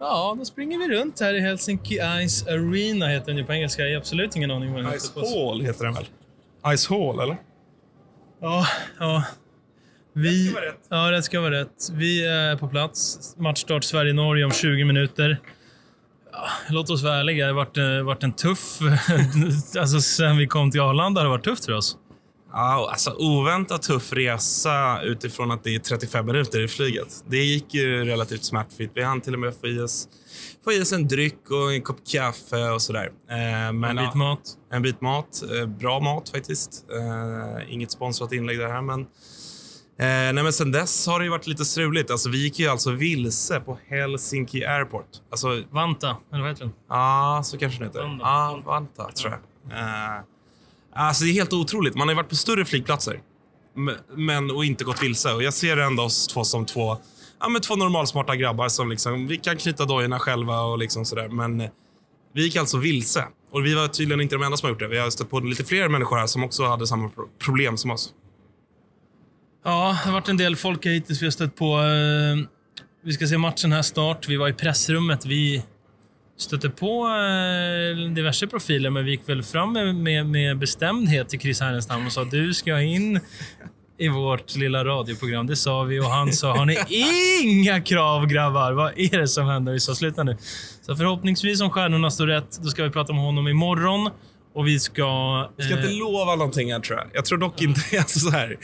Ja, då springer vi runt här i Helsinki Ice Arena, heter den ju på engelska. Jag har absolut ingen aning vad den Ice heter. på- Hall heter den väl? Ice Hall, eller? Ja, ja. Vi, Rätt ska vara rätt. Ja, rätt ska vara rätt. Vi är på plats. Matchstart Sverige-Norge om 20 minuter. Ja, låt oss vara ärliga. Det har varit, eh, varit en tuff... alltså, sen vi kom till Arlanda har det varit tufft för oss. Ja, alltså oväntat tuff resa utifrån att det är 35 minuter i flyget. Det gick ju relativt smärtfritt. Vi hann till och med få i oss, få i oss en dryck och en kopp kaffe och sådär. Eh, men, En bit ja, mat. En bit mat. Eh, bra mat faktiskt. Eh, inget sponsrat inlägg där här, men... Eh, nej, men sen dess har det ju varit lite struligt. Alltså, vi gick ju alltså vilse på Helsinki Airport. Alltså, Vanta, eller vad heter den? Ja, så kanske det heter. Vanda. Ja, Vanta, tror jag. Eh, alltså, det är helt otroligt. Man har ju varit på större flygplatser men, och inte gått vilse. Och jag ser ändå oss två som två, ja, men två normalsmarta grabbar som liksom, vi kan knyta dojorna själva och liksom sådär. Men eh, vi gick alltså vilse. Och vi var tydligen inte de enda som har gjort det. Vi har stött på lite fler människor här som också hade samma problem som oss. Ja, det har varit en del folk här hittills vi har stött på. Eh, vi ska se matchen här snart. Vi var i pressrummet. Vi stötte på eh, diverse profiler, men vi gick väl fram med, med, med bestämdhet till Chris Härenstam och sa du ska in i vårt lilla radioprogram. Det sa vi och han sa, har ni inga krav grabbar? Vad är det som händer? Vi sa, sluta nu. Så förhoppningsvis om stjärnorna står rätt, då ska vi prata med honom imorgon. Och vi ska... Vi ska inte eh, lova någonting här tror jag. Jag tror dock inte... Alltså så här,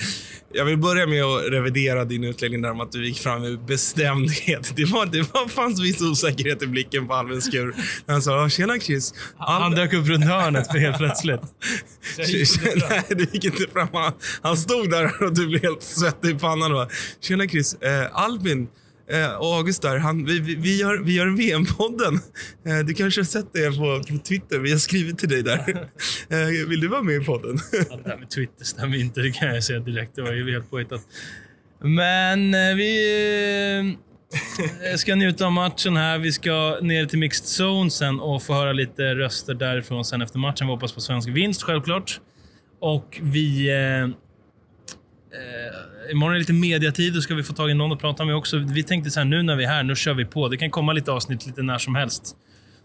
jag vill börja med att revidera din utläggning där om att du gick fram med bestämdhet. Det, var, det var, fanns viss osäkerhet i blicken på Albin Skur. När han sa “Tjena Chris”. han dök upp runt hörnet för helt plötsligt. Nej, du gick inte fram. Han, han stod där och du blev helt svettig i pannan. Och bara, “Tjena Chris. Eh, Albin eh, och August där, han, vi, vi, vi, gör, vi gör en VM-podden. Eh, du kanske har sett det på, på Twitter. Vi har skrivit till dig där. Eh, vill du vara med i podden?” Ja, det där med Twitter stämmer inte, det kan jag säga direkt. Det var ju helt påhittat. Men eh, vi eh, ska njuta av matchen här. Vi ska ner till Mixed Zone sen och få höra lite röster därifrån sen efter matchen. Vi hoppas på svensk vinst självklart. Och vi... Imorgon är det lite mediatid. Då ska vi få tag i någon att prata med också. Vi tänkte så här, nu när vi är här, nu kör vi på. Det kan komma lite avsnitt lite när som helst.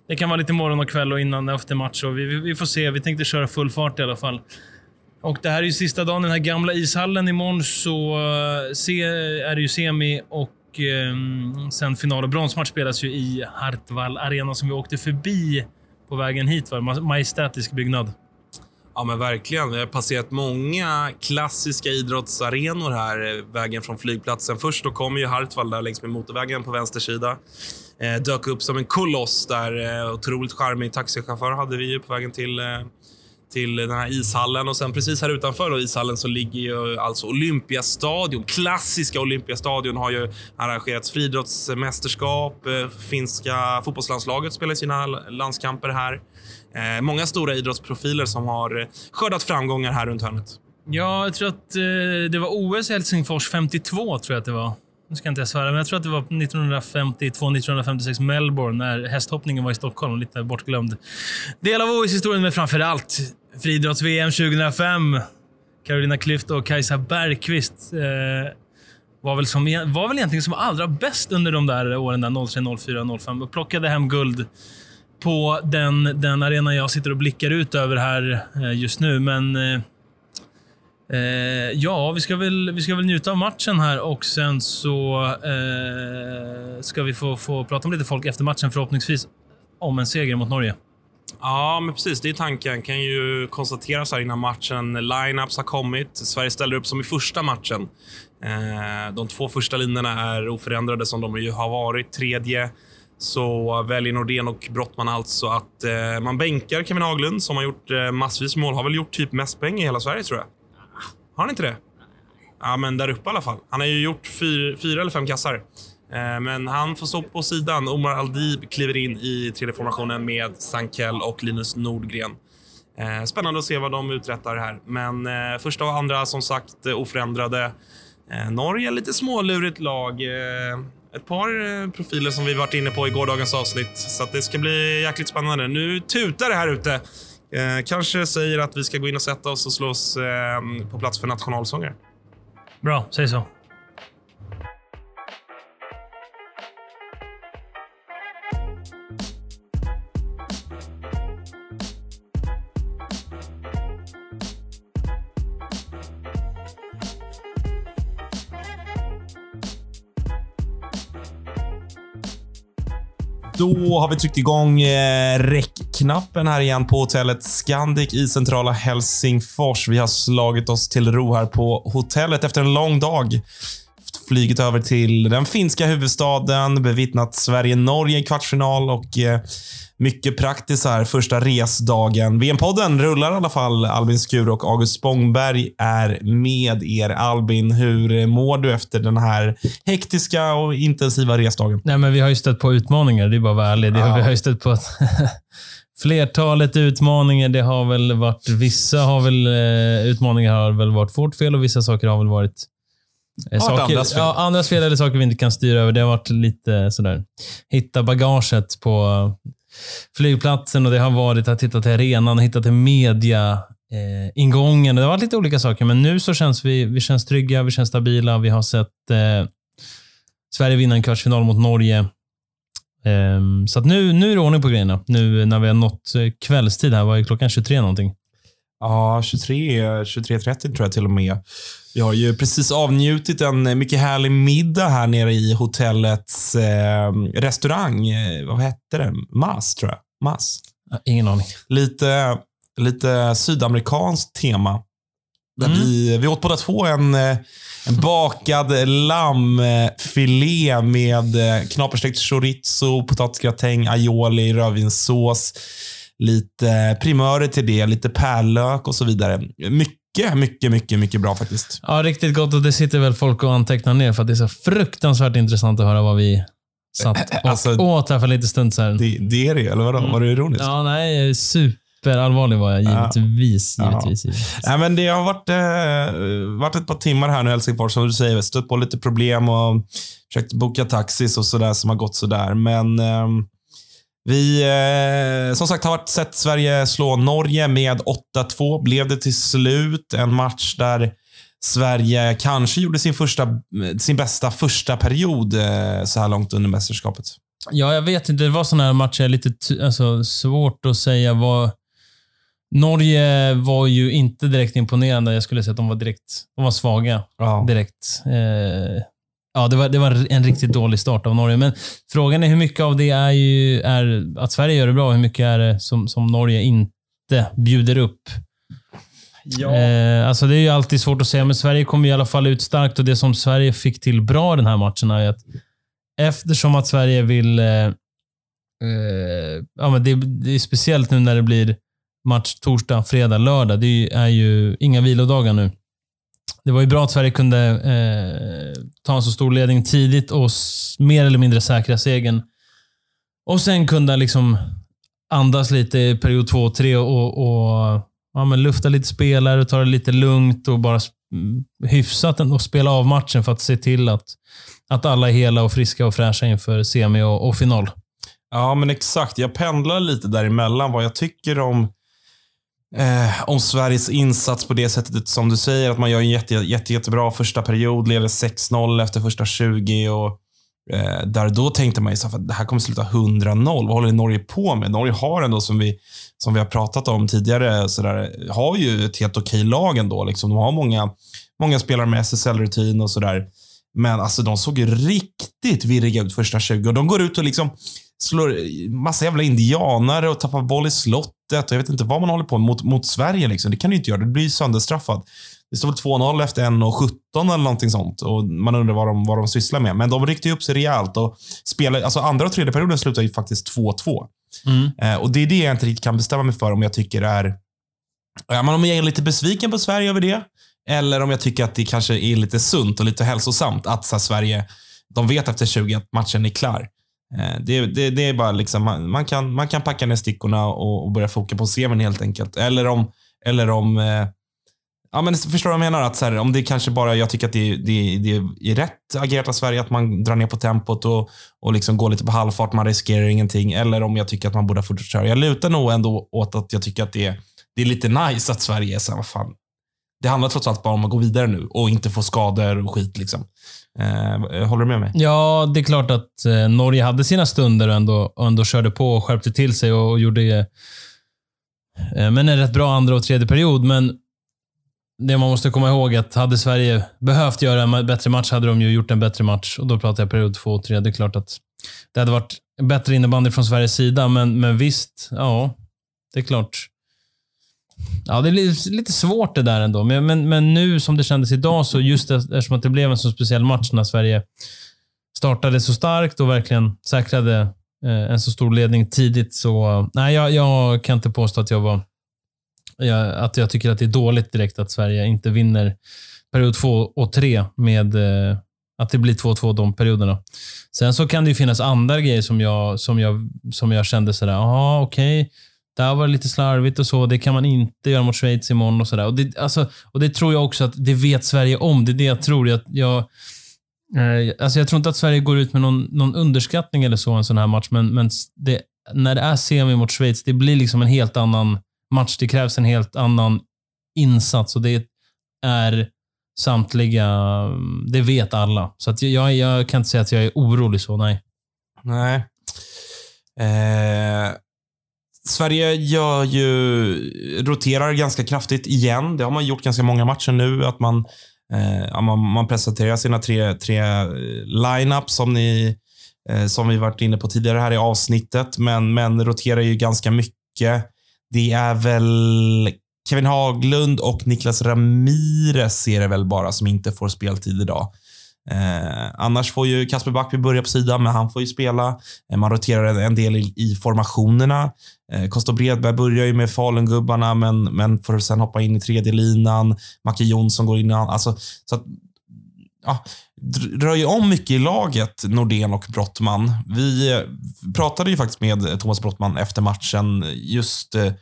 Det kan vara lite morgon och kväll och innan och efter match. Och vi, vi, vi får se. Vi tänkte köra full fart i alla fall. Och det här är ju sista dagen i den här gamla ishallen. Imorgon så eh, se, är det ju semi och eh, sen final och bronsmatch spelas ju i Hartwall Arena som vi åkte förbi på vägen hit. Va? Majestätisk byggnad. Ja, men verkligen. Vi har passerat många klassiska idrottsarenor här, eh, vägen från flygplatsen. Först då kom ju Hartwall där längs med motorvägen på vänster sida. Eh, dök upp som en koloss där. Eh, otroligt charmig taxichaufför hade vi ju på vägen till, eh, till den här ishallen. Och sen precis här utanför då, ishallen så ligger ju alltså Olympiastadion. Klassiska Olympiastadion har ju arrangerats friidrottsmästerskap. Eh, finska fotbollslandslaget spelar sina landskamper här. Eh, många stora idrottsprofiler som har eh, skördat framgångar här runt hörnet. Ja, jag tror att eh, det var OS i Helsingfors 52, tror jag att det var. Nu ska jag inte svära, men jag tror att det var 1952-1956 Melbourne när hästhoppningen var i Stockholm. Lite bortglömd del av OS-historien, men framför allt friidrotts-VM 2005. Carolina Klüft och Kajsa Bergqvist eh, var, väl som, var väl egentligen som allra bäst under de där åren, där 03, 04, 05 och plockade hem guld på den, den arena jag sitter och blickar ut över här eh, just nu. Men eh, eh, ja, vi ska, väl, vi ska väl njuta av matchen här och sen så eh, ska vi få, få prata med lite folk efter matchen förhoppningsvis om en seger mot Norge. Ja, men precis. Det är tanken. Kan ju konstatera så här innan matchen. Lineups har kommit. Sverige ställer upp som i första matchen. Eh, de två första linjerna är oförändrade som de ju har varit. Tredje så väljer Nordén och Brottman alltså att eh, man bänkar Kevin Haglund som har gjort eh, massvis med mål. Har väl gjort typ mest poäng i hela Sverige tror jag. Har han inte det? Ja, men där uppe i alla fall. Han har ju gjort fyr, fyra eller fem kassar. Eh, Men han får stå på sidan. Omar Aldib kliver in i tredje formationen med Sankell och Linus Nordgren. Eh, Spännande att se vad de uträttar här. Men eh, första och andra som sagt oförändrade. Eh, Norge lite smålurigt lag. Eh, ett par eh, profiler som vi varit inne på i gårdagens avsnitt. Så att det ska bli jäkligt spännande. Nu tutar det här ute. Eh, kanske säger att vi ska gå in och sätta oss och slå oss eh, på plats för nationalsånger. Bra, säg så. Då har vi tryckt igång eh, räckknappen här igen på hotellet Scandic i centrala Helsingfors. Vi har slagit oss till ro här på hotellet efter en lång dag. Flyget över till den finska huvudstaden, bevittnat Sverige-Norge i kvartsfinal och eh, mycket praktiskt här första resdagen. VM-podden rullar i alla fall. Albin Skur och August Spångberg är med er. Albin, hur mår du efter den här hektiska och intensiva resdagen? Nej, men vi har ju stött på utmaningar. Det är bara att vara ärlig. Ja. Vi har ju stött på ett flertalet utmaningar. Det har väl varit, vissa har väl, eh, utmaningar har väl varit vårt fel och vissa saker har väl varit saker, andras fel. Ja, andras fel eller saker vi inte kan styra över. Det har varit lite sådär, hitta bagaget på flygplatsen och det har varit att hitta till arenan och hitta till media eh, ingången. Det har varit lite olika saker, men nu så känns vi, vi känns trygga, vi känns stabila. Vi har sett eh, Sverige vinna en kvartsfinal mot Norge. Ehm, så nu, nu är det ordning på grejerna. Nu när vi har nått eh, kvällstid här, vad är klockan 23 någonting? Ja, 23, 23.30 tror jag till och med. Vi har ju precis avnjutit en mycket härlig middag här nere i hotellets eh, restaurang. Eh, vad hette den? Mas, tror jag. Mas. Ingen aning. Lite, lite sydamerikanskt tema. Mm. vi, vi åt båda två en, eh, en bakad lammfilé med eh, knaperstekt chorizo, potatisgratäng, aioli, rödvinssås, lite primörer till det, lite pärlök och så vidare. Mycket, mycket, mycket, mycket bra faktiskt. Ja, riktigt gott och det sitter väl folk och antecknar ner för att det är så fruktansvärt intressant att höra vad vi satt och Alltså- åt här för lite stund sedan. Det, det är det, eller vadå? Var det ironiskt? Ja, nej, superallvarlig var jag givetvis. Ja. givetvis, givetvis. Nej, men det har varit, eh, varit ett par timmar här nu i Helsingfors, som du säger. Stött på lite problem och försökt boka taxis och sådär som har gått sådär. Men ehm, vi, eh, som sagt, har sett Sverige slå Norge med 8-2. Blev det till slut en match där Sverige kanske gjorde sin, första, sin bästa första period eh, så här långt under mästerskapet. Ja, jag vet inte. Det var sådana här matcher, lite alltså, svårt att säga vad... Norge var ju inte direkt imponerande. Jag skulle säga att de var direkt de var svaga Ja. direkt. Eh, ja, det var, det var en riktigt dålig start av Norge. Men frågan är hur mycket av det är, ju, är att Sverige gör det bra och hur mycket är det som, som Norge inte bjuder upp. Eh, alltså det är ju alltid svårt att säga, men Sverige kom i alla fall ut starkt och det som Sverige fick till bra den här matchen är att eftersom att Sverige vill... Eh, eh, ja, men det, det är speciellt nu när det blir match torsdag, fredag, lördag. Det är ju- är ju inga vilodagar nu. Det var ju bra att Sverige kunde eh, ta en så stor ledning tidigt och mer eller mindre säkra segern. Och sen kunde liksom andas lite i period två och tre och, och ja, men lufta lite spelare, ta det lite lugnt och bara mm, hyfsat och spela av matchen för att se till att, att alla är hela och friska och fräscha inför semi och, och final. Ja, men exakt. Jag pendlar lite däremellan vad jag tycker om, eh, om Sveriges insats på det sättet som du säger. Att man gör en jätte, jätte, jättebra första period, leder 6-0 efter första 20. Och, eh, där då tänkte man ju att det här kommer sluta 100-0. Vad håller Norge på med? Norge har ändå, som vi, som vi har pratat om tidigare, så där, har ju ett helt okej lag ändå. Liksom. De har många, många spelare med SSL-rutin och sådär. Men alltså, de såg ju riktigt virriga ut första 20. Och de går ut och liksom slår massa jävla indianare och tappar boll i slottet. Och jag vet inte vad man håller på med mot, mot Sverige. Liksom. Det kan du inte göra. Det blir ju sönderstraffat. Det står väl 2-0 efter 1.17 eller någonting sånt. Och man undrar vad de, vad de sysslar med. Men de ryckte upp sig rejält. Och spelade, alltså andra och tredje perioden slutar ju faktiskt 2-2. Eh, och Det är det jag inte riktigt kan bestämma mig för om jag tycker är... Ja, men om jag är lite besviken på Sverige över det. Eller om jag tycker att det kanske är lite sunt och lite hälsosamt att så här, Sverige, de vet efter 20 att matchen är klar. Eh, det, det, det är bara liksom, man, man, kan, man kan packa ner stickorna och, och börja foka på semin helt enkelt. Eller om, eller om eh, Ja, men förstår du vad jag menar? Att så här, om det kanske bara, jag tycker att det, det, det är rätt agerat av Sverige att man drar ner på tempot och, och liksom går lite på halvfart, man riskerar ingenting. Eller om jag tycker att man borde ha fortsatt köra. Jag lutar nog ändå åt att jag tycker att det, det är lite nice att Sverige är så här, vad fan. Det handlar trots allt bara om att gå vidare nu och inte få skador och skit. Liksom. Eh, håller du med mig? Ja, det är klart att eh, Norge hade sina stunder och ändå, och ändå körde på och skärpte till sig och, och gjorde eh, men en rätt bra andra och tredje period. Men det man måste komma ihåg är att hade Sverige behövt göra en bättre match hade de ju gjort en bättre match. Och Då pratar jag period två och tre. Det är klart att det hade varit bättre innebandy från Sveriges sida, men, men visst, ja, det är klart. Ja, det är lite, svårt det där ändå. Men, men, men nu som det kändes idag, så just eftersom att det blev en så speciell match när Sverige startade så starkt och verkligen säkrade eh, en så stor ledning tidigt, så nej, jag, jag kan inte påstå att jag var jag, att jag tycker att det är dåligt direkt att Sverige inte vinner period två och tre med eh, att det blir 2-2 de perioderna. Sen så kan det ju finnas andra grejer som jag, som jag, som jag kände sådär, ja okej. Okay. Där var det lite slarvigt och så. Det kan man inte göra mot Schweiz imorgon och sådär. Och det, alltså, och det tror jag också att det vet Sverige om. Det är det jag tror. Jag, jag, eh, alltså jag tror inte att Sverige går ut med någon, någon underskattning eller så en sån här match, men, men det, när det är semi mot Schweiz, det blir liksom en helt annan match. Det krävs en helt annan insats och det är samtliga, mm, det vet alla. Så att jag, jag kan inte säga att jag är orolig så, nej. Nej. Eh, Sverige gör ju, roterar ganska kraftigt igen. Det har man gjort ganska många matcher nu. Att man, eh, man, man presenterar sina tre, tre eh, line-ups som, ni, eh, som vi varit inne på tidigare här i avsnittet. Men, men roterar ju ganska mycket. Det är väl Kevin Haglund och Niklas Ramirez ser det väl bara som inte får speltid idag. Eh, annars får ju Kasper Backby börja på sidan, men han får ju spela. Eh, man roterar en del i, i formationerna. Eh, Kosta Bredberg börjar ju med Falungubbarna, men, men får sen hoppa in i tredje linan. Macke Jonsson går in i... Alltså, så att, ja, rör ju om mycket i laget, Nordén och Brottman. Vi eh, pratade ju faktiskt med Thomas Brottman efter matchen just eh,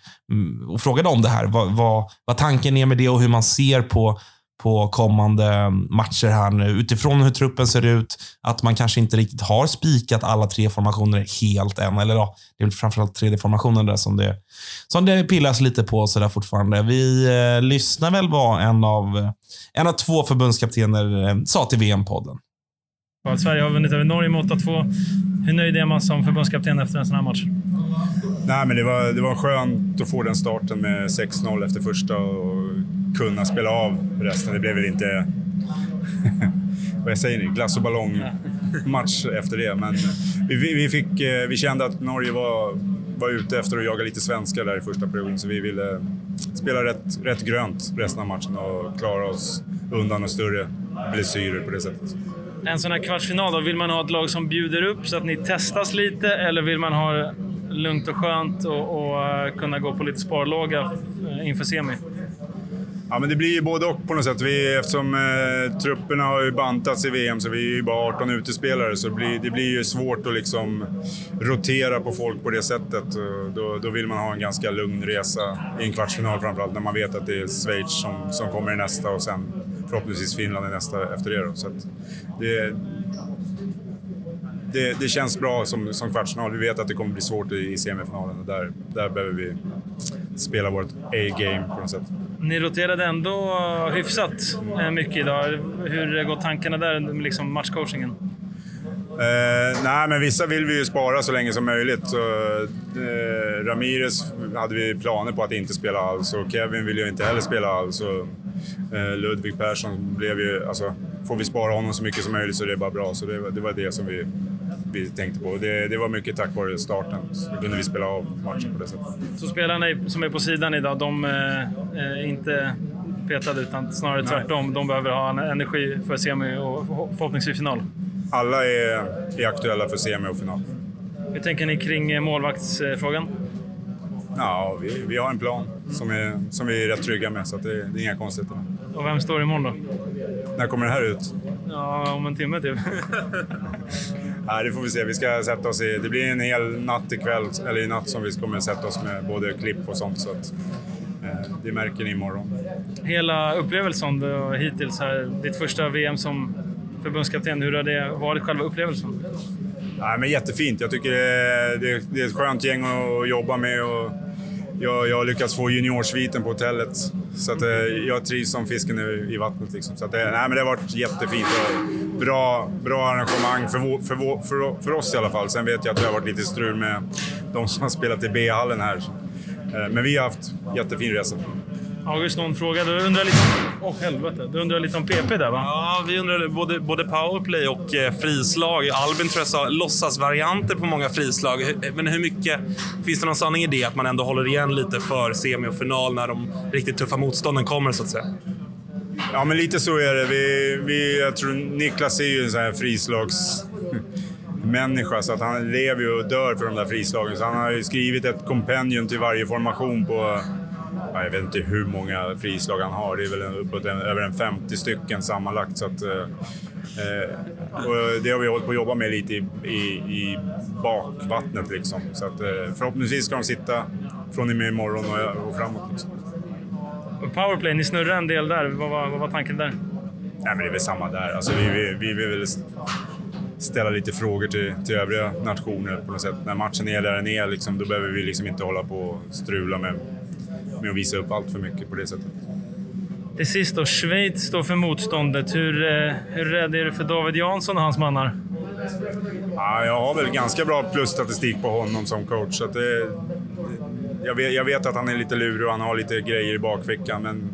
och frågade om det här. Vad, vad, vad tanken är med det och hur man ser på på kommande matcher här nu. Utifrån hur truppen ser ut, att man kanske inte riktigt har spikat alla tre formationer helt än. Eller ja, det är väl framförallt tredje formationen där som det, som det pillas lite på så där fortfarande. Vi eh, lyssnar väl vad en av, eh, en av två förbundskaptener eh, sa till VM-podden. Sverige har vunnit över Norge med 8-2. Hur nöjd är man som förbundskapten efter en sån här match? Nej, men det, var, det var skönt att få den starten med 6-0 efter första och kunna spela av resten. Det blev väl inte, vad säger ni, glass och ballong-match efter det. Men vi, vi, fick, eh, vi kände att Norge var, var ute efter att jaga lite svenskar där i första perioden, så vi ville spela rätt, rätt grönt resten av matchen och klara oss undan och större blessyrer på det sättet. En sån här kvartsfinal, då, vill man ha ett lag som bjuder upp så att ni testas lite eller vill man ha lugnt och skönt och, och eh, kunna gå på lite sparlåga eh, inför semi? Ja, men det blir ju både och på något sätt. Vi, eftersom eh, trupperna har ju bantats i VM så vi är ju bara 18 utespelare så det blir, det blir ju svårt att liksom rotera på folk på det sättet. Då, då vill man ha en ganska lugn resa i en kvartsfinal framförallt när man vet att det är Schweiz som, som kommer i nästa och sen förhoppningsvis Finland i nästa efter det. Då. Så det, det, det, känns bra som, som kvartsfinal. Vi vet att det kommer bli svårt i, i semifinalen och där, där behöver vi spela vårt A-game på något sätt. Ni roterade ändå hyfsat eh, mycket idag. Hur går tankarna där, liksom matchcoachingen? Eh, nej, men vissa vill vi ju spara så länge som möjligt. Så, eh, Ramirez hade vi planer på att inte spela alls och Kevin vill ju inte heller spela alls. Och, eh, Ludvig Persson blev ju... Alltså, får vi spara honom så mycket som möjligt så är det bara bra. Så det, det var det som vi vi tänkte på. Det, det var mycket tack vare starten. Så kunde vi spela av matchen på det sättet. Så spelarna som är på sidan idag, de är eh, inte petade utan snarare Nej. tvärtom. De behöver ha energi för semi och förhoppningsvis final? Alla är, är aktuella för semi och final. Hur tänker ni kring eh, målvaktsfrågan? Ja, vi, vi har en plan som, är, som vi är rätt trygga med, så det, det är inga konstigheter. Och vem står imorgon då? När kommer det här ut? Ja, om en timme typ. Nej, det får vi se. Vi ska sätta oss i... Det blir en hel natt ikväll, eller i natt, som vi kommer sätta oss med både klipp och sånt. Så att, eh, det märker ni imorgon. Hela upplevelsen då, hittills, här, ditt första VM som förbundskapten, hur har det varit själva upplevelsen? Nej, men jättefint. Jag tycker det är, det är ett skönt gäng att jobba med. Och jag, jag har lyckats få juniorsviten på hotellet. Så att, eh, jag trivs som fisken i vattnet. Liksom. Så att, eh, nej, men det har varit jättefint. Och bra, bra arrangemang för, vår, för, vår, för, för, oss i alla fall. Sen vet jag att det har varit lite strul med de som har spelat i B-hallen här. Eh, men vi har haft jättefin resa. August, någon fråga? Du undrar lite om... Åh, oh, helvete. Du undrar lite om PP där, va? Ja, vi undrar både, både powerplay och eh, frislag. Albin tror jag sa låtsasvarianter på många frislag. Men hur mycket... Finns det någon sanning i det? Att man ändå håller igen lite för semi och final när de riktigt tuffa motstånden kommer, så att säga? Ja, men lite så är det. Vi, vi, jag tror Niklas är ju en sån här frislags människa så att han lever ju och dör för de där frislagen. Så han har ju skrivit ett kompendium till varje formation på jag vet inte hur många frislag han har. Det är väl uppåt en, över en 50 stycken sammanlagt. Så att, eh, eh, det har vi hållit på att jobba med lite i, i, i bakvattnet. Liksom. Så att, eh, förhoppningsvis ska de sitta från och med imorgon och, och framåt. Liksom. Powerplay, ni snurrar en del där. Vad var, vad var tanken där? Nej, men det är väl samma där. Alltså, vi, vi, vi vill väl ställa lite frågor till, till övriga nationer på något sätt. När matchen är där den är, liksom, då behöver vi liksom inte hålla på och strula med, med att visa upp allt för mycket på det sättet. Till sist då, Schweiz står för motståndet. Hur, eh, hur rädd är du för David Jansson och hans mannar? Ja, jag har väl ganska bra plusstatistik på honom som coach. Så det, jag, vet, jag vet att han är lite lurig och han har lite grejer i bakfickan, men,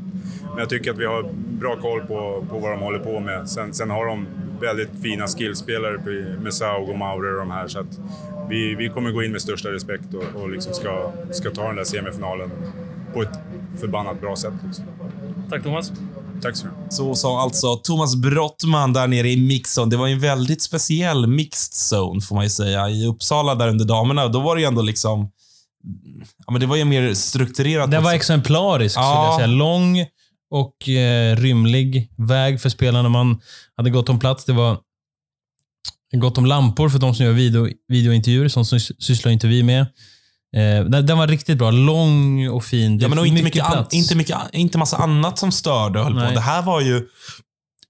men jag tycker att vi har bra koll på, på vad de håller på med. Sen, sen har de väldigt fina skillspelare med Saug och Maurer och de här. Så vi, vi kommer gå in med största respekt och, och liksom ska, ska ta den där semifinalen på ett förbannat bra sätt. Liksom. Tack Thomas. Tack så mycket. Så sa alltså Thomas Brottman där nere i mixzone. Det var en väldigt speciell mixed zone, får man ju säga. I Uppsala där under damerna, då var det ju ändå liksom... Ja, men det var ju mer strukturerat. Det var exemplariskt, ja. skulle jag säga. Lång och eh, rymlig väg för spelarna. Man hade gott om plats. Det var gott om lampor för de som gör video, videointervjuer. Sånt som sysslar inte vi med. Eh, den, var riktigt bra. Lång och fin. Ja, men och inte, mycket, plats. inte, mycket, inte massa annat som störde och höll på. Det här var ju...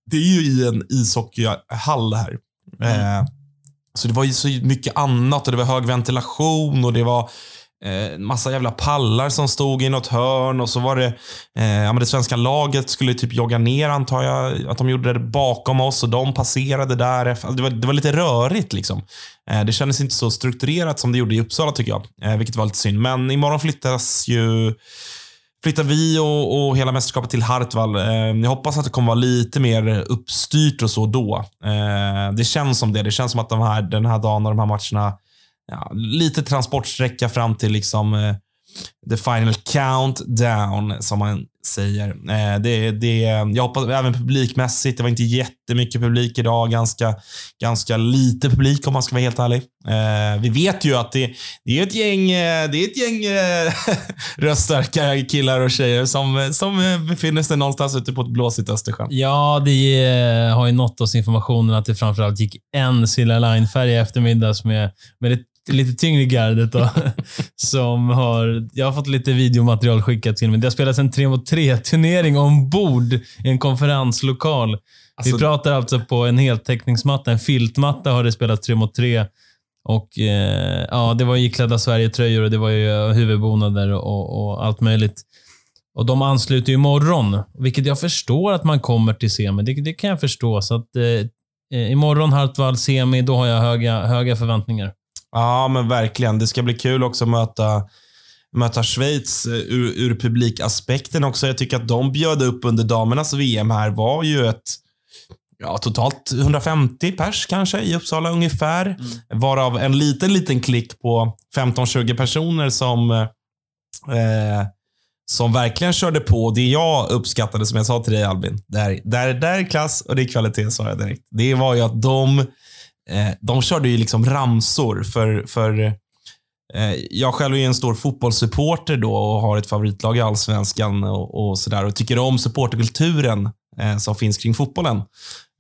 Det är ju i en ishockeyhall här. Mm. Eh, så det var ju så mycket annat och det var hög ventilation och det var eh, massa jävla pallar som stod i något hörn och så var det, eh, ja, men det svenska laget skulle typ jogga ner antar jag. Att de gjorde det bakom oss och de passerade där. Alltså, det, var, det var lite rörigt liksom. Eh, det kändes inte så strukturerat som det gjorde i Uppsala tycker jag. Eh, vilket var lite synd. Men imorgon flyttas ju flyttar vi och, och hela mästerskapet till Hartwall. Eh, jag hoppas att det kommer vara lite mer uppstyrt och så då. Eh, det känns som det. Det känns som att de här, den här dagen och de här matcherna ja, lite transportsträcka fram till liksom eh, the final countdown, som man säger. Eh, det, det, jag hoppas även publikmässigt. Det var inte jättemycket publik idag. Ganska, ganska lite publik om man ska vara helt ärlig. Eh, vi vet ju att det, det är ett gäng, eh, det är ett gäng eh, röststarka killar och tjejer som, som eh, befinner sig någonstans ute på ett blåsigt Östersjön. Ja, det har ju nått oss informationen att det framförallt gick en Silja Line-färja i eftermiddags med, med det lite tyngre gardet då, som har... Jag har fått lite videomaterial skickat till mig. Det har spelats en 3 mot 3-turnering ombord i en konferenslokal. Alltså, Vi pratar alltså på en heltäckningsmatta, en filtmatta har det spelats 3 mot 3. Och eh, ja, Det var iklädda Sverige-tröjor och det var ju huvudbonader och, och, allt möjligt. Och De ansluter ju imorgon, vilket jag förstår att man kommer till semi. Det, det kan jag förstå. Så att, eh, eh imorgon Hartwall semi, då har jag höga, höga förväntningar. Ja, men verkligen. Det ska bli kul också att möta, möta Schweiz eh, ur, ur publikaspekten också. Jag tycker att de bjöd upp under damernas VM här var ju ett ja, totalt 150 pers kanske i Uppsala ungefär. Mm. Varav en liten, liten klick på 15-20 personer som eh, som verkligen körde på. Det jag uppskattade, som jag sa till dig Albin, där, där, där är klass och det är kvalitet, sa jag direkt. Det var ju att de Eh, de körde ju liksom ramsor för, för eh, jag själv är en stor fotbollssupporter då och har ett favoritlag i Allsvenskan och, och sådär och tycker om supporterkulturen eh, som finns kring fotbollen.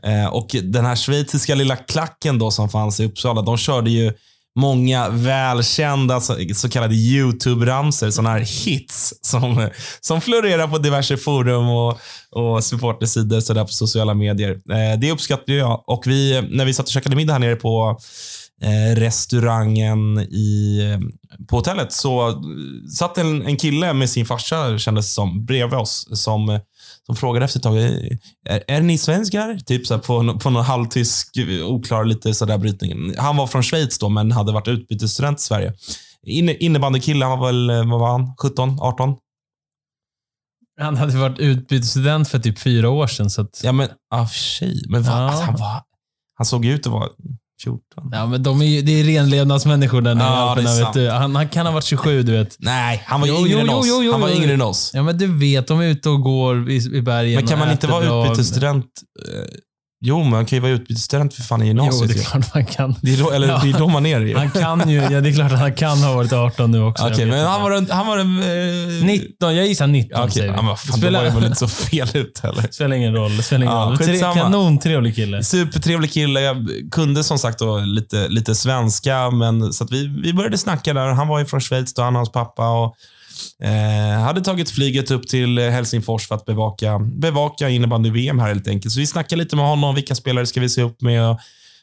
Eh, och den här schweiziska lilla klacken då som fanns i Uppsala, de körde ju många välkända så, så kallade YouTube-ramsor, sådana här hits som, som florerar på diverse forum och, och supportersidor så där på sociala medier. Eh, det uppskattar jag. Och vi, när vi satt och käkade middag här nere på restaurangen i, på hotellet så satt en, en kille med sin farsa, kändes som, bredvid oss som som frågade efter ett tag, är, är ni svenskar? Typ så på, på någon halvtysk, oklar lite sådär brytning. Han var från Schweiz då, men hade varit utbytesstudent i Sverige. In, innebandykille, han var väl, vad var han? 17, 18? Han hade varit utbytesstudent för typ fyra år sedan. Så att, Ja, men för sig. Men vad, Ja. alltså, han, var, han såg ut att vara 14. ja, men de är, ju- det är renlevnadsmänniskor den Ja, här det är Alperna, vet du. Han, han kan ha varit 27, du vet. Nej, han var Jo, yngre jo, än oss. jo, jo, han var yngre än oss. Ja, men du vet, de är ute och går i, i bergen Men kan man inte vara utbytesstudent? Jo, men man kan ju vara utbytesstudent för fan i Jo, gymnasiet. det är klart man kan. det är då, eller Ja. det är då man är det ju. Han kan ju, ja det är klart att han kan ha varit 18 nu också. Okej, vet men han var en... Han var en eh, 19, jag gissar 19 Ja, Okej, säger vi. ja, men fan, då var det väl inte så fel ut heller. spelar ingen roll. Spelar ingen Ja, roll. Tre, kanontrevlig kille. Supertrevlig kille. Jag kunde som sagt då lite, lite svenska, men så att vi, vi började snacka där. Han var ju från Schweiz då, han och hans pappa. Och, eh, hade tagit flyget upp till Helsingfors för att bevaka, bevaka innebandy-VM här helt enkelt. Så vi snackade lite med honom. Vilka spelare ska vi se upp med? Och,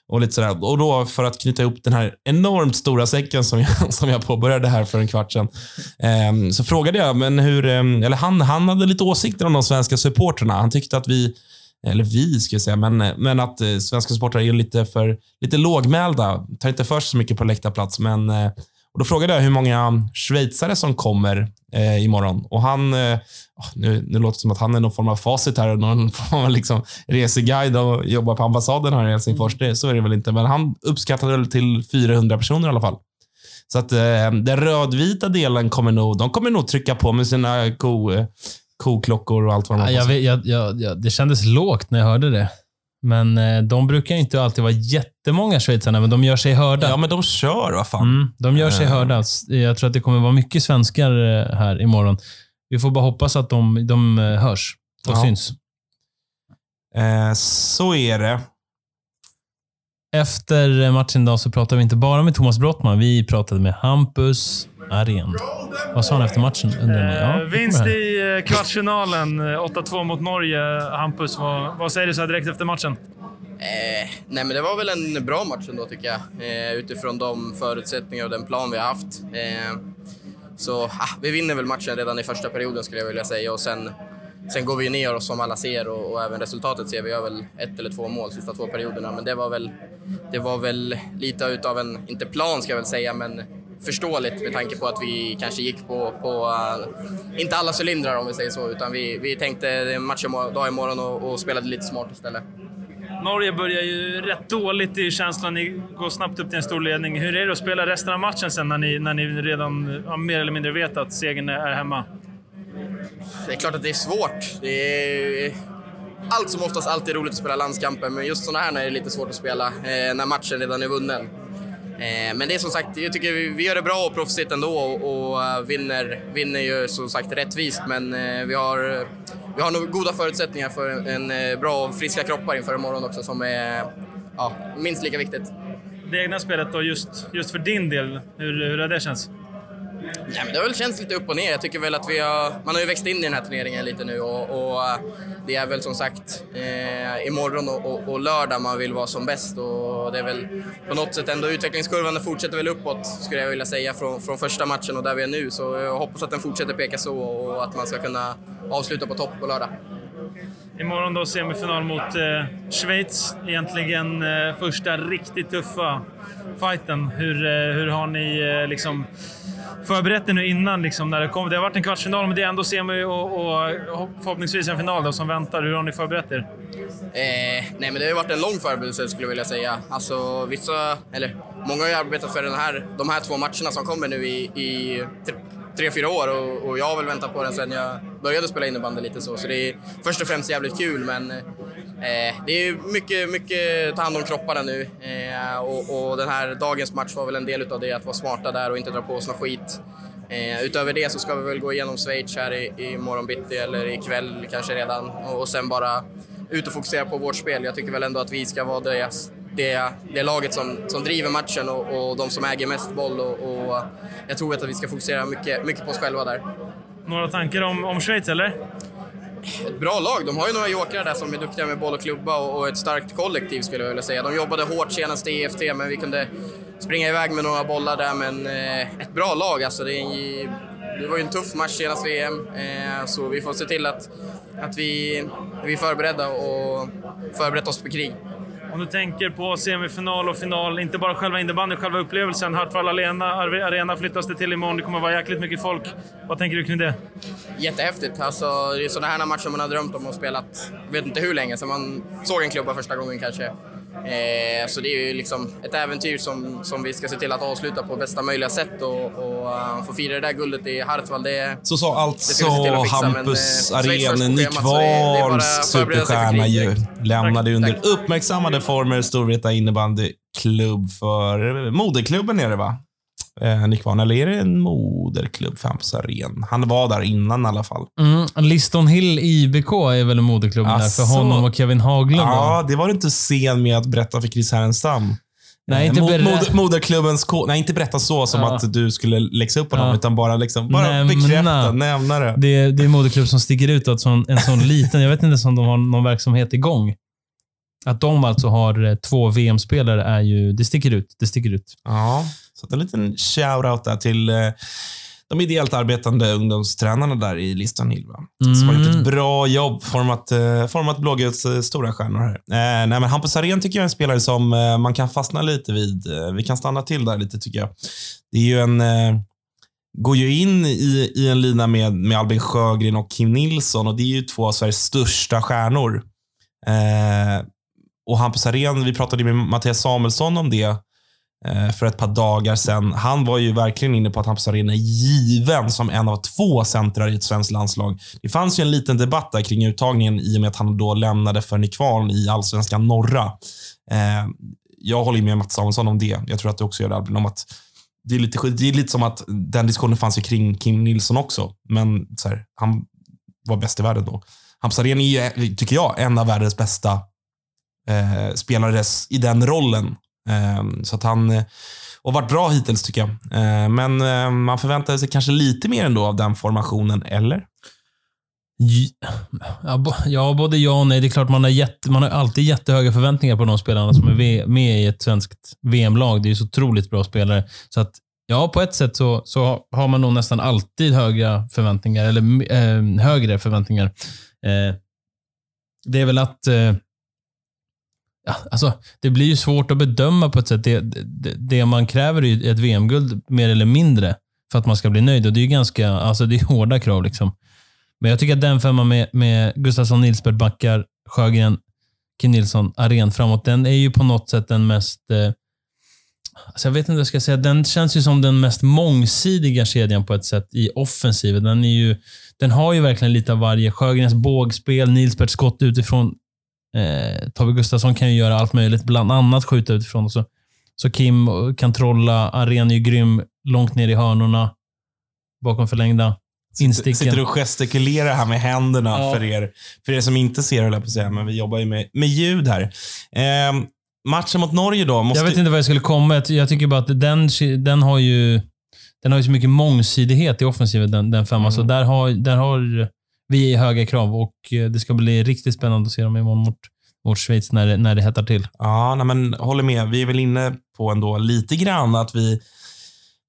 och lite sådär. Och då för att knyta ihop den här enormt stora säcken som jag, som jag påbörjade här för en kvart sedan. Eh, så frågade jag, men hur, ehm, eller han, han hade lite åsikter om de svenska supporterna. Han tyckte att vi eller vi ska jag säga, men, men att eh, svenska supportrar är lite för lite lågmälda. Tar inte för sig så mycket på läktarplats. Men, eh, och då frågade jag hur många schweizare som kommer eh, imorgon. Och han, eh, åh, nu, nu låter det som att han är någon form av facit här någon form av liksom reseguide och jobbar på ambassaden här i Helsingfors. Det, så är det väl inte, men han uppskattade väl till 400 personer i alla fall. Så att eh, den rödvita delen kommer nog, de kommer nog trycka på med sina ko, eh, koklockor och allt vad de har på sig. jag, jag, jag, det kändes lågt när jag hörde det. Men eh, de brukar inte alltid vara jättemånga schweizarna, men de gör sig hörda. Ja, men de kör, vad fan. Mm, de gör sig Eh. hörda. Jag tror att det kommer vara mycket svenskar eh, här imorgon. Vi får bara hoppas att de, de hörs och Ja. syns. Eh, så är det. Efter matchen idag så pratade vi inte bara med Thomas Brottman. Vi pratade med Hampus Arén. Vad sa han efter matchen? Ja, Eh, vinst i eh, kvartsfinalen, eh, 8-2 mot Norge. Hampus, vad, vad säger du så här direkt efter matchen? Eh, nej men det var väl en bra match ändå tycker jag. Eh, utifrån de förutsättningar och den plan vi har haft. Eh, så ah, vi vinner väl matchen redan i första perioden skulle jag vilja säga och sen, sen går vi ner oss som alla ser och, och även resultatet ser vi. Har väl ett eller två mål sista två perioderna men det var väl, det var väl lite utav en, inte plan ska jag väl säga men förståeligt med tanke på att vi kanske gick på, på eh, inte alla cylindrar om vi säger så utan vi, vi tänkte match dag imorgon och, och spelade lite smart istället. Norge börjar ju rätt dåligt i känslan. Ni går snabbt upp till en stor ledning. Hur är det att spela resten av matchen sen när ni, när ni redan ja, mer eller mindre vet att segern är hemma? Det är klart att det är svårt. Det är allt som oftast alltid roligt att spela landskamper, men just sådana här är det lite svårt att spela eh, när matchen redan är vunnen. Eh, men det är som sagt, jag tycker vi, gör det bra och proffsigt ändå och, eh, vinner, vinner ju som sagt rättvist, men eh, vi har, vi har nog goda förutsättningar för en, bra och friska kroppar inför imorgon också som är ja, minst lika viktigt. Det egna spelet då, just, just för din del, hur, hur har det känts? Nej, men det har väl känts lite upp och ner. Jag tycker väl att vi har, man har ju växt in i den här turneringen lite nu och, och eh, det är väl som sagt eh, imorgon och, och, och lördag man vill vara som bäst och det är väl på något sätt ändå utvecklingskurvan fortsätter väl uppåt skulle jag vilja säga från, från första matchen och där vi är nu så jag hoppas att den fortsätter peka så och att man ska kunna avsluta på topp på lördag. Imorgon då semifinal mot eh, Schweiz. Egentligen eh, första riktigt tuffa fighten. Hur, eh, hur har ni eh, liksom förberett er nu innan liksom, när det kom? Det har varit en kvartsfinal, men det är ändå semi och, och förhoppningsvis en final då, som väntar. Hur har ni förberett er? Eh, nej men det har varit en lång förberedelse skulle jag vilja säga. Alltså vissa, eller många har ju arbetat för den här, de här två matcherna som kommer nu i, i tre, fyra år och, och jag har väl väntat på den sedan jag började spela innebandy lite så. Så det är först och främst jävligt kul men eh, det är mycket, mycket ta hand om kropparna nu eh, och, och den här dagens match var väl en del utav det, att vara smarta där och inte dra på oss någon skit. Eh, utöver det så ska vi väl gå igenom Schweiz här i, i morgon bitti eller ikväll kanske redan och, och sen bara ut och fokusera på vårt spel. Jag tycker väl ändå att vi ska vara det, det, det laget som, som driver matchen och, och de som äger mest boll och, och jag tror att vi ska fokusera mycket, mycket på oss själva där. Några tankar om, om Schweiz, eller? Ett bra lag. De har ju några jokrar där som är duktiga med boll och klubba och, och ett starkt kollektiv skulle jag vilja säga. De jobbade hårt senast i EFT men vi kunde springa iväg med några bollar där men eh, ett bra lag alltså. Det, är det var ju en tuff match senast VM eh, så vi får se till att, att vi, vi är förberedda och förberett oss på krig. Om du tänker på semifinal och final, inte bara själva innebandyn, själva upplevelsen. Hartwall Arena, Arena flyttas det till imorgon. Det kommer vara jäkligt mycket folk. Vad tänker du kring det? Jättehäftigt. Alltså, det är sådana här matcher man har drömt om och spelat, vet inte hur länge, sedan man såg en klubba första gången kanske. Eh, så det är ju liksom ett äventyr som, som vi ska se till att avsluta på bästa möjliga sätt och, och uh, få fira det där guldet i Hartwall. Det, Så sa alltså Hampus eh, sig för superstjärna ju. Lämnade under tack. uppmärksammade former Storvreta innebandyklubb för moderklubben är det va? Eh, Nick Wahn, eller är det en moderklubb för Hampus Aren? Han var där innan i alla fall. Mm, Liston Hill IBK är väl moderklubben där Asså. för honom och Kevin Haglund. Ja, det var du inte sen med att berätta för Chris Härenstam. Nej, Eh, inte mo- berä- moder- moderklubbens Nej, inte berätta så som Ja. att du skulle läxa upp honom, Ja. utan bara, liksom, bara Nämna. bekräfta, nämna det. Det, är- det är en moderklubb som sticker ut. Att sån, en sån liten, jag vet inte ens om de har någon verksamhet igång. Att de alltså har eh, två VM-spelare är ju, det sticker ut. Det sticker ut. Ja, så en liten shout-out där till eh, de ideellt arbetande ungdomstränarna där i Listan Hill. Va? Som har gjort Mm. ett bra jobb, format, eh, format Blåguts eh, stora stjärnor här. Eh, nej, men Hampus Arén tycker jag är en spelare som eh, man kan fastna lite vid. Vi kan stanna till där lite tycker jag. Det är ju en... Eh, går ju in i, i en lina med, med Albin Sjögren och Kim Nilsson och det är ju två av Sveriges största stjärnor. Och Hampus Arén, vi pratade med Mattias Samuelsson om det Eh, för ett par dagar sedan. Han var ju verkligen inne på att Hampus Arena är given som en av två centrar i ett svenskt landslag. Det fanns ju en liten debatt där kring uttagningen i och med att han då lämnade för Nykvarn i allsvenskan norra. Eh, jag håller med Mats Samuelsson om det. Jag tror att du också gör det Albin, om att det är, lite, det är lite som att den diskussionen fanns ju kring Kim Nilsson också. Men så här, han var bäst i världen då. Hampus Arena är ju, tycker jag, en av världens bästa eh, spelare i den rollen. Ehm, så att han eh, har varit bra hittills tycker jag. Ehm, men ehm, man förväntade sig kanske lite mer ändå av den formationen, eller? Ja, både ja och nej. Det är klart man har, jätte, man har alltid jättehöga förväntningar på de spelarna som är med i ett svenskt VM-lag. Det är ju så otroligt bra spelare. Så att, ja, på ett sätt så, så har man nog nästan alltid höga förväntningar, eller eh, högre förväntningar. Eh, det är väl att eh, alltså, det blir ju svårt att bedöma på ett sätt. Det, det, det man kräver är ju ett VM-guld mer eller mindre för att man ska bli nöjd. Och Det är ju ganska, alltså det är hårda krav. liksom. Men jag tycker att den femman med, med Gustafsson, Nilsberg, Backar, Sjögren, Kim Nilsson, Aren framåt, den är ju på något sätt den mest... Eh, alltså jag vet inte vad jag ska säga. Den känns ju som den mest mångsidiga kedjan på ett sätt i offensiven. Den, är ju, den har ju verkligen lite av varje. Sjögrens bågspel, Nilsbergs skott utifrån. Eh, Tobbe Gustafsson kan ju göra allt möjligt, bland annat skjuta utifrån. Så, så Kim kan trolla. Aren är ju grym långt ner i hörnorna. Bakom förlängda. Insticken. Sitter och gestikulerar här med händerna Ja. för, er, för er som inte ser, höll jag på att säga, men vi jobbar ju med, med ljud här. Eh, matchen mot Norge då. Måste, Jag vet inte vad jag skulle komma. Jag tycker bara att den, den har ju den har ju så mycket mångsidighet i offensiven, den, den femman. Mm. Så där har, där har vi höga krav och eh, det ska bli riktigt spännande att se dem imorgon mot, mot Schweiz när, det- när det hettar till. Ja, nej, men håller med. Vi är väl inne på ändå lite grann att vi,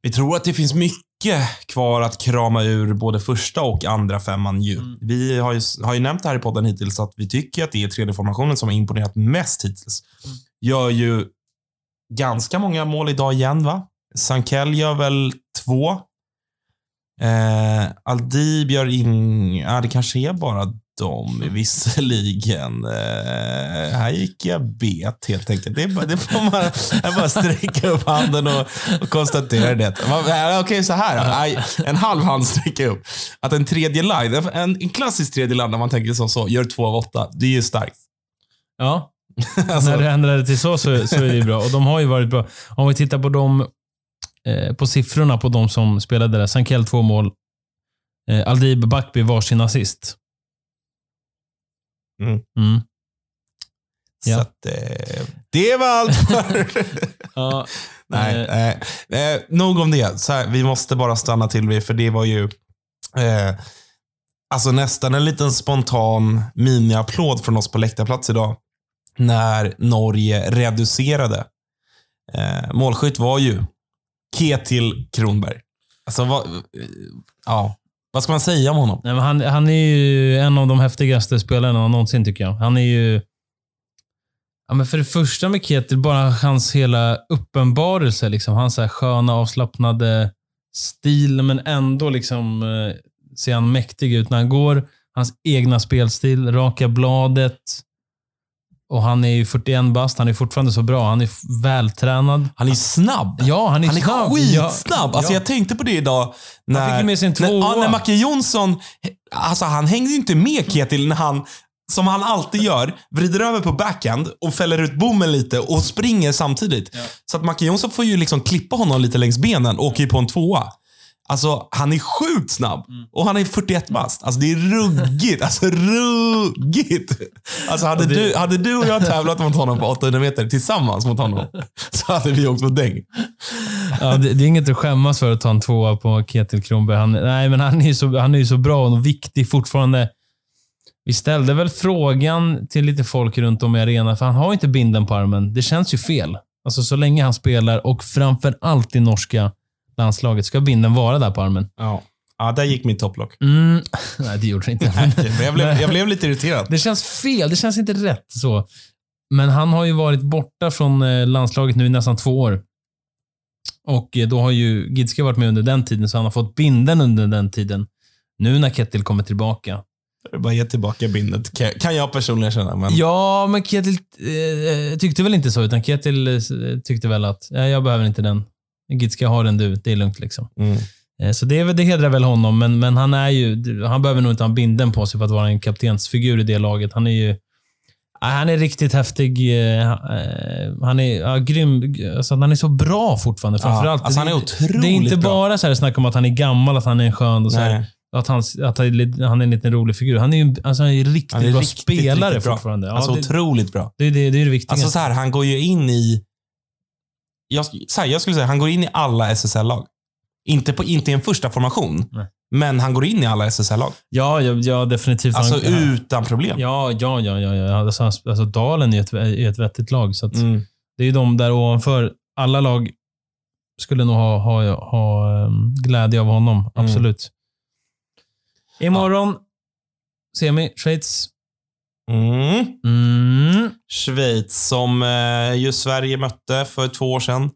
vi tror att det finns mycket kvar att krama ur både första och andra femman. Ju. Mm. Vi har ju, har ju nämnt det här i podden hittills att vi tycker att det är tredje formationen som har imponerat mest hittills. Mm. Gör ju ganska många mål idag igen, va? Sankell gör väl två. Eh, Aldib gör ing... Ja, det kanske är bara dem visserligen. Eh, här gick jag bet helt enkelt. Det, är bara, det får man jag bara sträcka upp handen och, och konstatera det. Eh, Okej, så här. En halv hand sträcker upp. Att en tredje line, en, en klassisk tredje line när man tänker som så, gör två av åtta. Det är ju starkt. Ja, Alltså, när det ändrade till så, så, så är det ju bra. Och de har ju varit bra. Om vi tittar på de eh, på siffrorna på de som spelade där. Sankell två mål. Eh, Aldib Backby varsin assist. Mm. Mm. så Ja. att, eh, det var allt för... Ja, Nej, Eh. nej. Eh, nog om det. Så här, vi måste bara stanna till vid, för det var ju alltså nästan en liten spontan miniapplåd från oss på läktarplats idag. När Norge reducerade. Eh, målskytt var ju Ketil Kronberg. Alltså, vad, ja, vad ska man säga om honom? Nej, men han, han är ju en av de häftigaste spelarna någonsin tycker jag. Han är ju... Ja, men för det första med Ketil, bara hans hela uppenbarelse. Liksom, hans så här sköna, avslappnade stil, men ändå liksom, eh, ser han mäktig ut när han går. Hans egna spelstil, raka bladet. Och han är ju 41 bast, han är fortfarande så bra. Han är vältränad. Han är snabb. Ja, han är, Han är snabb. skitsnabb. Ja, Alltså ja. jag tänkte på det idag. När, fick ju med sig en när, tvåa. ja, när Macke Jonsson, alltså han hängde ju inte med Ketil när han, som han alltid gör, vrider över på backhand och fäller ut bommen lite och springer samtidigt. Så att Macke Jonsson får ju liksom klippa honom lite längs benen och åker ju på en tvåa. Alltså, han är sjukt snabb. Mm. Och han är 41 bast. Alltså, det är ruggigt. Alltså, ruggigt. Alltså, hade, det- du, hade du och jag tävlat mot honom på 800 meter tillsammans mot honom, så hade vi åkt på däng. Ja, det, det är inget att skämmas för att ta en tvåa på Ketil Kronberg. Han, nej, men han är ju så, han är så bra och viktig fortfarande. Vi ställde väl frågan till lite folk runt om i arenan, för han har inte binden på armen. Det känns ju fel. Alltså så länge han spelar och framför allt i norska landslaget ska binden vara där på armen. Ja. Ja, där gick mitt topplock. Mm. Nej, det gjorde det inte. Men jag, blev, jag blev lite irriterad. det känns fel. Det känns inte rätt så. Men han har ju varit borta från eh, landslaget nu i nästan två år. Och eh, då har ju Gidske varit med under den tiden, så han har fått binden under den tiden. Nu när Kettil kommer tillbaka. Bara ge tillbaka bindet. Kan, jag personligen känna. Men... Ja, men Kettil eh, tyckte väl inte så, utan Kettil eh, tyckte väl att ja, jag behöver inte den. Gidske har den du, det är lugnt liksom. Mm. Eh, Så det, är det hedrar väl honom, men, men han är ju, han behöver nog inte ha binden på sig för att vara en kaptensfigur i det laget. Han är ju han är riktigt häftig. eh, eh, Han är ja, grym. Alltså, han är så bra fortfarande. Framförallt. alltså, han är Det- otroligt Det är inte bra. bara så här snack om att han är gammal, att han är en skön och så här, att, han, att han, är, en liten rolig figur. Han är ju alltså, han är riktigt Han är bra riktigt, spelare riktigt bra. fortfarande. Ja, alltså det, otroligt bra. det, det, det är det viktiga. Alltså så här, han går ju in i... Jag, här, jag skulle säga, han går in i alla SSL-lag. Inte, på, inte i en första formation, Nej. men han går in i alla SSL-lag. ja, ja, ja, definitivt. Alltså han, utan problem. Ja, ja, ja. ja, ja. Alltså, alltså, Dalen är ett, är ett vettigt lag. Så att, Mm. Det är ju de där ovanför. Alla lag skulle nog ha, ha, ha ehm, glädje av honom. Mm. Absolut. Imorgon, semi, Schweiz. Mm. Mm. Schweiz, som eh, ju Sverige mötte för två år sedan.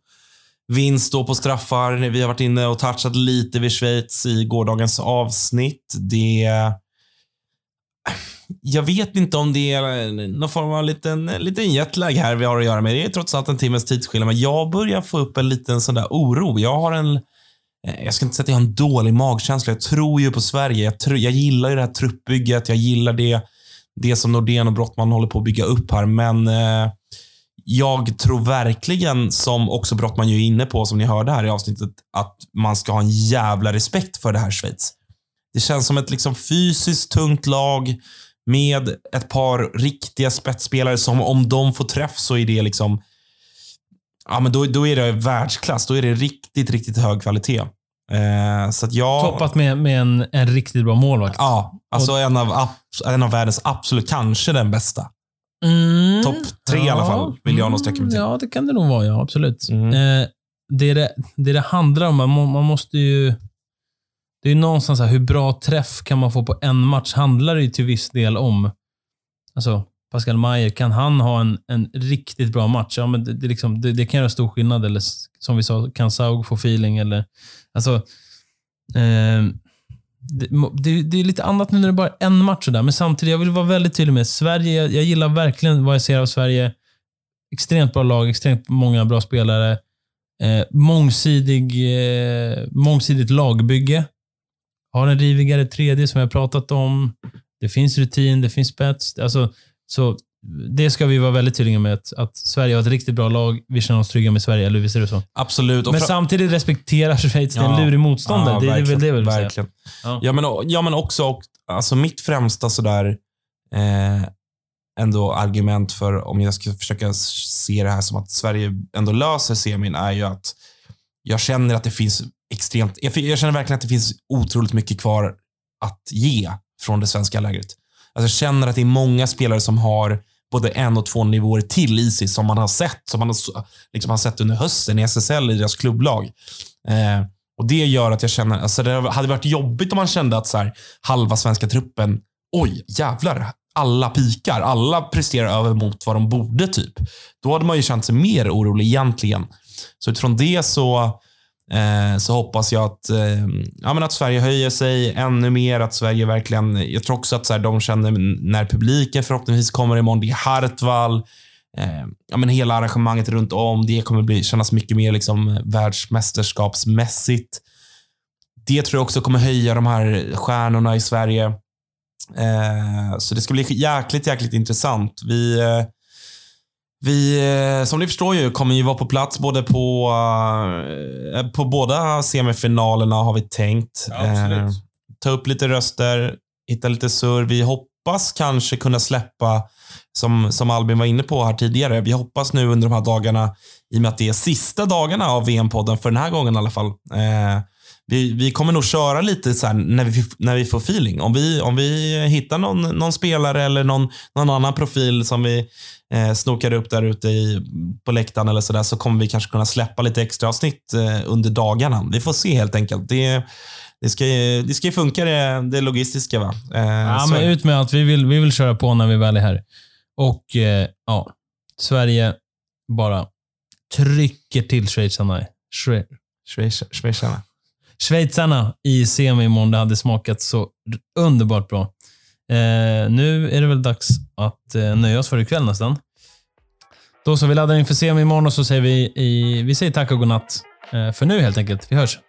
Vinst då på straffar. Vi har varit inne och touchat lite vid Schweiz i gårdagens avsnitt. Det... Jag vet inte om det är någon form av liten, liten jetlag här vi har att göra med. Det är trots allt en timmes tidsskillnad, men jag börjar få upp en liten sån där oro. Jag har en... eh, Jag ska inte säga att jag har en dålig magkänsla. Jag tror ju på Sverige. Jag, tror, jag gillar ju det här truppbygget. Jag gillar det det som Nordén och Brottman håller på att bygga upp här. Men eh, jag tror verkligen, som också Brottman ju är inne på, som ni hörde här i avsnittet, att man ska ha en jävla respekt för det här Schweiz. Det känns som ett liksom fysiskt tungt lag med ett par riktiga spetsspelare som om de får träff så är det liksom Ja, men då, då är det världsklass. Då är det riktigt, riktigt hög kvalitet. Eh, så att jag... Toppat med, med en, en riktigt bra målvakt. Ja, alltså en, av, en av världens absolut, kanske den bästa. Mm. Topp tre i alla fall, vill jag nog sträcka mig till. Ja, det kan det nog vara. Ja, absolut. Mm. Eh, det, det, det det handlar om, man, må, man måste ju... Det är någonstans så här, hur bra träff kan man få på en match? Handlar det ju till viss del om. Alltså, Pascal Mayer, kan han ha en, en riktigt bra match? Ja, men det, det, liksom, det, det kan göra stor skillnad. Eller som vi sa, kan Saug få feeling? Eller, alltså, eh, det, det, är lite annat nu när det bara är en match. och Där, men samtidigt, jag vill vara väldigt tydlig med Sverige. Jag, jag gillar verkligen vad jag ser av Sverige. Extremt bra lag, extremt många bra spelare. Eh, mångsidig, eh, mångsidigt lagbygge. Har en rivigare tredje som jag pratat om. Det finns rutin, det finns spets. Alltså, så det ska vi vara väldigt tydliga med. Att, att Sverige har ett riktigt bra lag. Vi känner oss trygga med Sverige, eller visst är det så? Absolut. Men samtidigt respekterar Schweiz. Är en Ja. lurig motståndare. Ja, det, är väl det jag vill säga. verkligen. Ja. Ja, men, ja, men också, och, alltså mitt främsta sådär, eh, ändå argument för om jag ska försöka se det här som att Sverige ändå löser semin är ju att jag känner att det finns extremt, jag, jag känner verkligen att det finns otroligt mycket kvar att ge från det svenska lägret. Alltså jag känner att det är många spelare som har både en och två nivåer till i sig som man har sett, som man har, liksom har sett under hösten i SSL i deras klubblag. Eh, och Det gör att jag känner, alltså det hade varit jobbigt om man kände att så här, halva svenska truppen, oj jävlar, alla pikar. Alla presterar över mot vad de borde, typ. Då hade man ju känt sig mer orolig egentligen. Så utifrån det så, Eh, så hoppas jag att, eh, ja, men att Sverige höjer sig ännu mer. Att Sverige verkligen... Jag tror också att så här, de känner när publiken förhoppningsvis kommer imorgon. Det är Hartwall. Eh, ja, men hela arrangemanget runt om. Det kommer bli, kännas mycket mer liksom, världsmästerskapsmässigt. Det tror jag också kommer höja de här stjärnorna i Sverige. Så det ska bli jäkligt, jäkligt intressant. Vi, vi, eh, som ni förstår ju, kommer ju vara på plats både på, eh, på båda semifinalerna har vi tänkt. Ja. Eh, ta upp lite röster, hitta lite surr. Vi hoppas kanske kunna släppa, som, som Albin var inne på här tidigare, vi hoppas nu under de här dagarna, i och med att det är sista dagarna av VM-podden, för den här gången i alla fall, eh, vi, vi kommer nog köra lite så när, vi, när vi får feeling. Om vi, om vi hittar någon, någon spelare eller någon, någon annan profil som vi eh, snokar upp där ute i, på läktaren eller så där, så kommer vi kanske kunna släppa lite extra avsnitt eh, under dagarna. Vi får se helt enkelt. Det, det, ska, ju- det ska ju funka det, det logistiska. Va? Eh, Ja, men ut med allt. Vi vill, vi vill köra på när vi väl är här. Och eh, ja, Sverige bara trycker till schweizarna. Schwe- Schweiz- Schweizarna. Schweizarna i semi imorgon. Det hade smakat så underbart bra. Eh, nu är det väl dags att eh, nöja oss för ikväll nästan. Då så, vi laddar inför semi imorgon och så säger vi, i, vi säger tack och godnatt eh, för nu helt enkelt. Vi hörs.